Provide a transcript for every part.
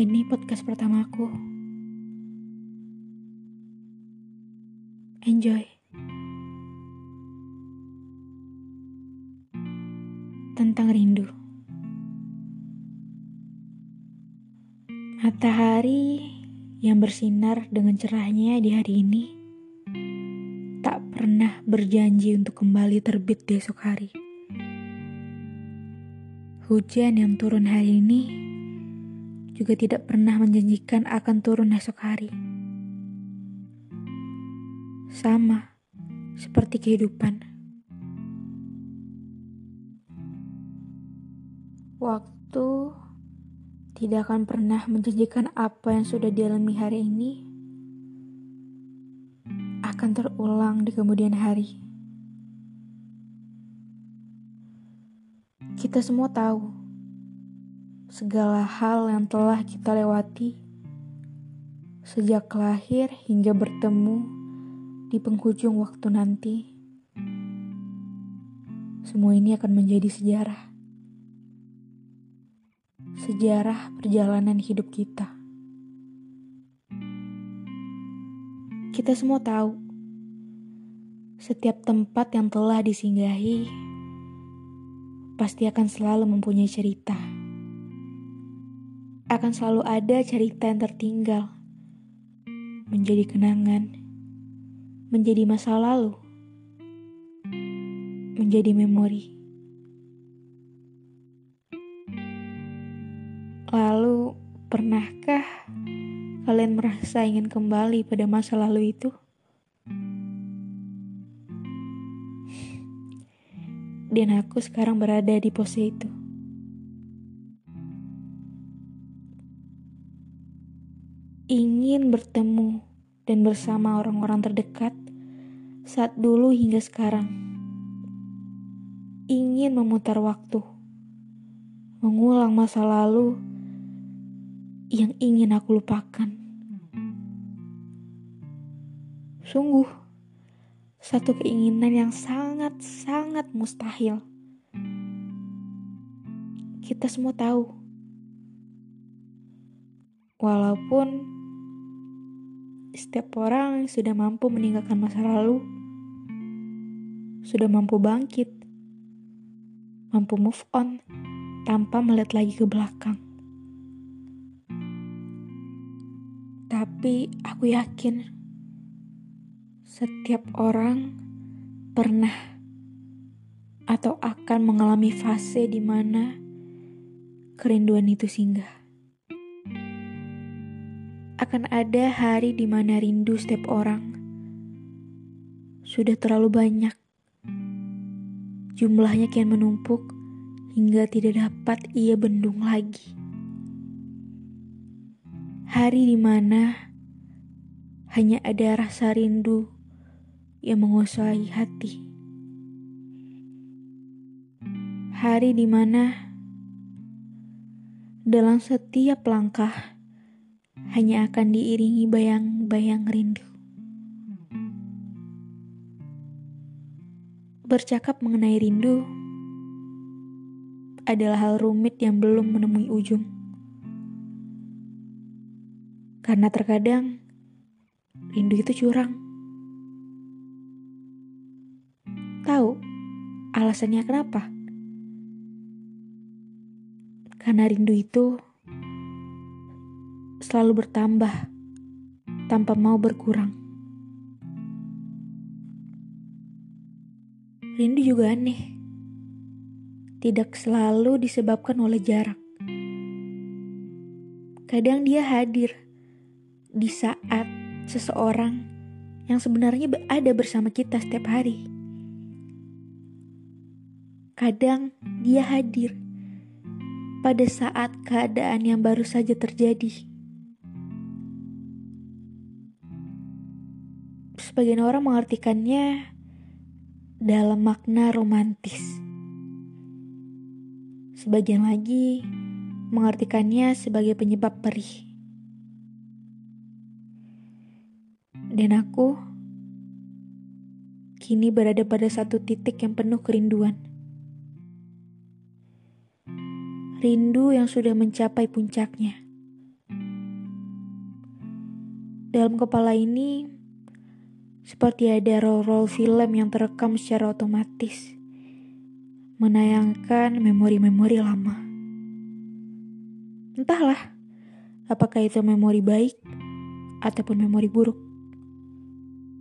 Ini podcast pertamaku. Enjoy. Tentang rindu. Matahari yang bersinar dengan cerahnya di hari ini tak pernah berjanji untuk kembali terbit di esok hari. Hujan yang turun hari ini juga tidak pernah menjanjikan akan turun esok hari. Sama seperti kehidupan. Waktu tidak akan pernah menjanjikan apa yang sudah dialami hari ini akan terulang di kemudian hari. Kita semua tahu segala hal yang telah kita lewati sejak lahir hingga bertemu di penghujung waktu nanti. Semua ini akan menjadi sejarah. Sejarah perjalanan hidup kita. Kita semua tahu setiap tempat yang telah disinggahi pasti akan selalu mempunyai cerita. Akan selalu ada cerita yang tertinggal, menjadi kenangan, menjadi masa lalu, menjadi memori. Lalu, pernahkah kalian merasa ingin kembali pada masa lalu itu? dan aku sekarang berada di pose itu. Ingin bertemu dan bersama orang-orang terdekat saat dulu hingga sekarang. Ingin memutar waktu, mengulang masa lalu yang ingin aku lupakan. Sungguh, satu keinginan yang sangat-sangat mustahil. Kita semua tahu, walaupun setiap orang sudah mampu meninggalkan masa lalu, sudah mampu bangkit, mampu move on tanpa melihat lagi ke belakang. Tapi aku yakin setiap orang pernah atau akan mengalami fase di mana kerinduan itu singgah. Akan ada hari di mana rindu setiap orang sudah terlalu banyak. Jumlahnya kian menumpuk hingga tidak dapat ia bendung lagi. Hari di mana hanya ada rasa rindu yang menguasai hati. Hari di mana dalam setiap langkah hanya akan diiringi bayang-bayang rindu. Bercakap mengenai rindu adalah hal rumit yang belum menemui ujung. Karena terkadang rindu itu curang. Tahu alasannya kenapa? Karena rindu itu selalu bertambah tanpa mau berkurang. Rindu juga aneh. Tidak selalu disebabkan oleh jarak. Kadang dia hadir di saat seseorang yang sebenarnya ada bersama kita setiap hari. Kadang dia hadir pada saat keadaan yang baru saja terjadi. Sebagian orang mengartikannya dalam makna romantis. Sebagian lagi mengartikannya sebagai penyebab perih. Dan aku kini berada pada satu titik yang penuh kerinduan rindu yang sudah mencapai puncaknya. Dalam kepala ini seperti ada roll-roll film yang terekam secara otomatis, menayangkan memori-memori lama. Entahlah, apakah itu memori baik ataupun memori buruk.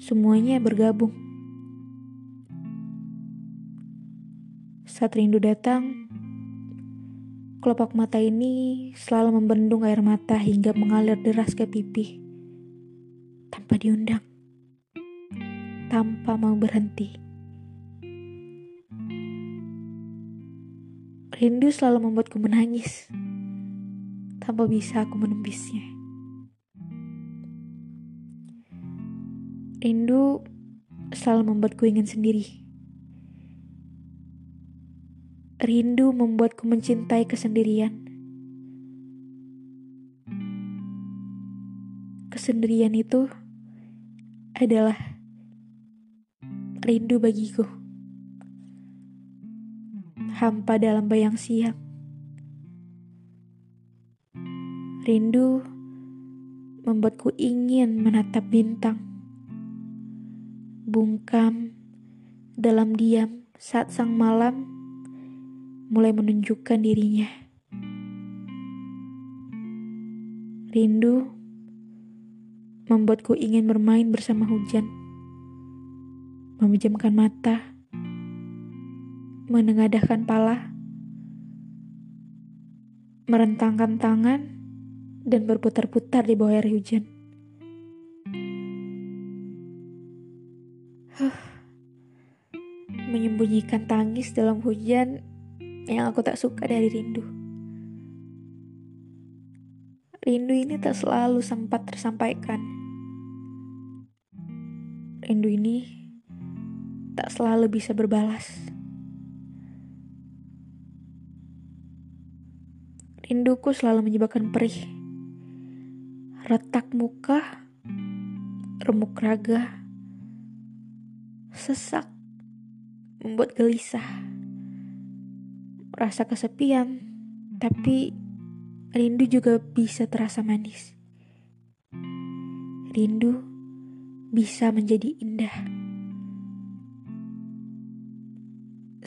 Semuanya bergabung. Saat rindu datang, kelopak mata ini selalu membendung air mata hingga mengalir deras ke pipi tanpa diundang tanpa mau berhenti. Rindu selalu membuatku menangis, tanpa bisa aku menembisnya. Rindu selalu membuatku ingin sendiri. Rindu membuatku mencintai kesendirian. Kesendirian itu adalah rindu bagiku. Hampa dalam bayang siang. Rindu membuatku ingin menatap bintang. Bungkam dalam diam saat sang malam mulai menunjukkan dirinya. Rindu membuatku ingin bermain bersama hujan memejamkan mata, menengadahkan pala, merentangkan tangan, dan berputar-putar di bawah air hujan. Huh. Menyembunyikan tangis dalam hujan yang aku tak suka dari rindu. Rindu ini tak selalu sempat tersampaikan. Rindu ini tak selalu bisa berbalas. Rinduku selalu menyebabkan perih. Retak muka, remuk raga, sesak, membuat gelisah. Rasa kesepian, tapi rindu juga bisa terasa manis. Rindu bisa menjadi indah.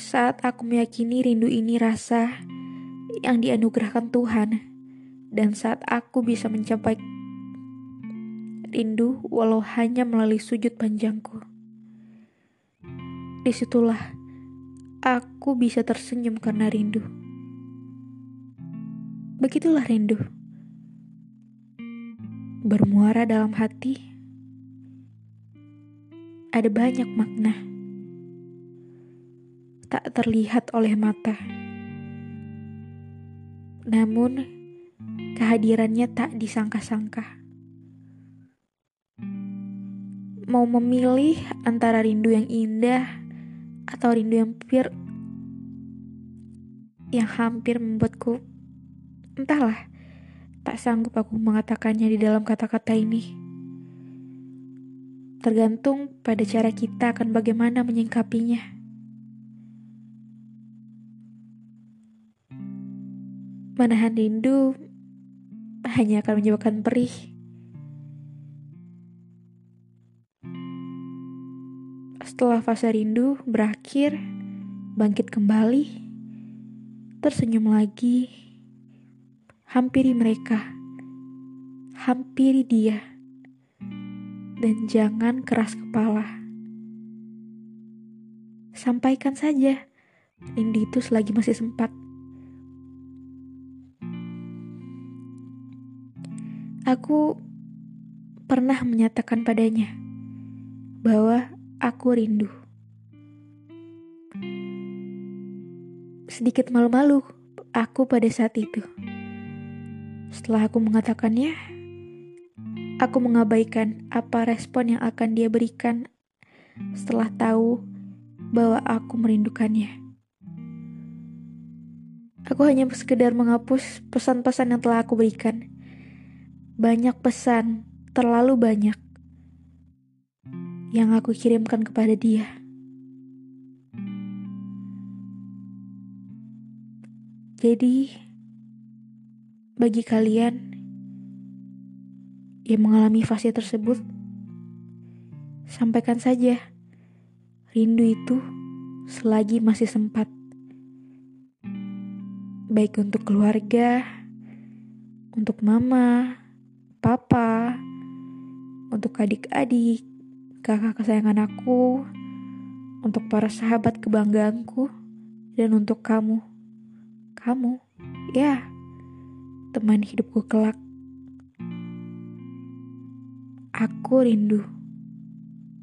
Saat aku meyakini rindu ini rasa yang dianugerahkan Tuhan, dan saat aku bisa mencapai rindu walau hanya melalui sujud panjangku. Di situlah aku bisa tersenyum karena rindu. Begitulah rindu. Bermuara dalam hati. Ada banyak makna tak terlihat oleh mata. Namun, kehadirannya tak disangka-sangka. Mau memilih antara rindu yang indah atau rindu yang pir yang hampir membuatku entahlah tak sanggup aku mengatakannya di dalam kata-kata ini. Tergantung pada cara kita akan bagaimana menyingkapinya. Menahan rindu hanya akan menyebabkan perih. Setelah fase rindu berakhir, bangkit kembali, tersenyum lagi, hampiri mereka, hampiri dia, dan jangan keras kepala. Sampaikan saja, rindu itu selagi masih sempat. Aku pernah menyatakan padanya bahwa aku rindu. Sedikit malu-malu aku pada saat itu. Setelah aku mengatakannya, aku mengabaikan apa respon yang akan dia berikan setelah tahu bahwa aku merindukannya. Aku hanya sekedar menghapus pesan-pesan yang telah aku berikan banyak pesan, terlalu banyak yang aku kirimkan kepada dia. Jadi, bagi kalian yang mengalami fase tersebut, sampaikan saja rindu itu selagi masih sempat. Baik untuk keluarga, untuk mama, papa, untuk adik-adik, kakak kesayangan aku, untuk para sahabat kebanggaanku, dan untuk kamu. Kamu, ya, teman hidupku kelak. Aku rindu.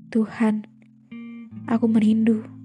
Tuhan, aku merindu.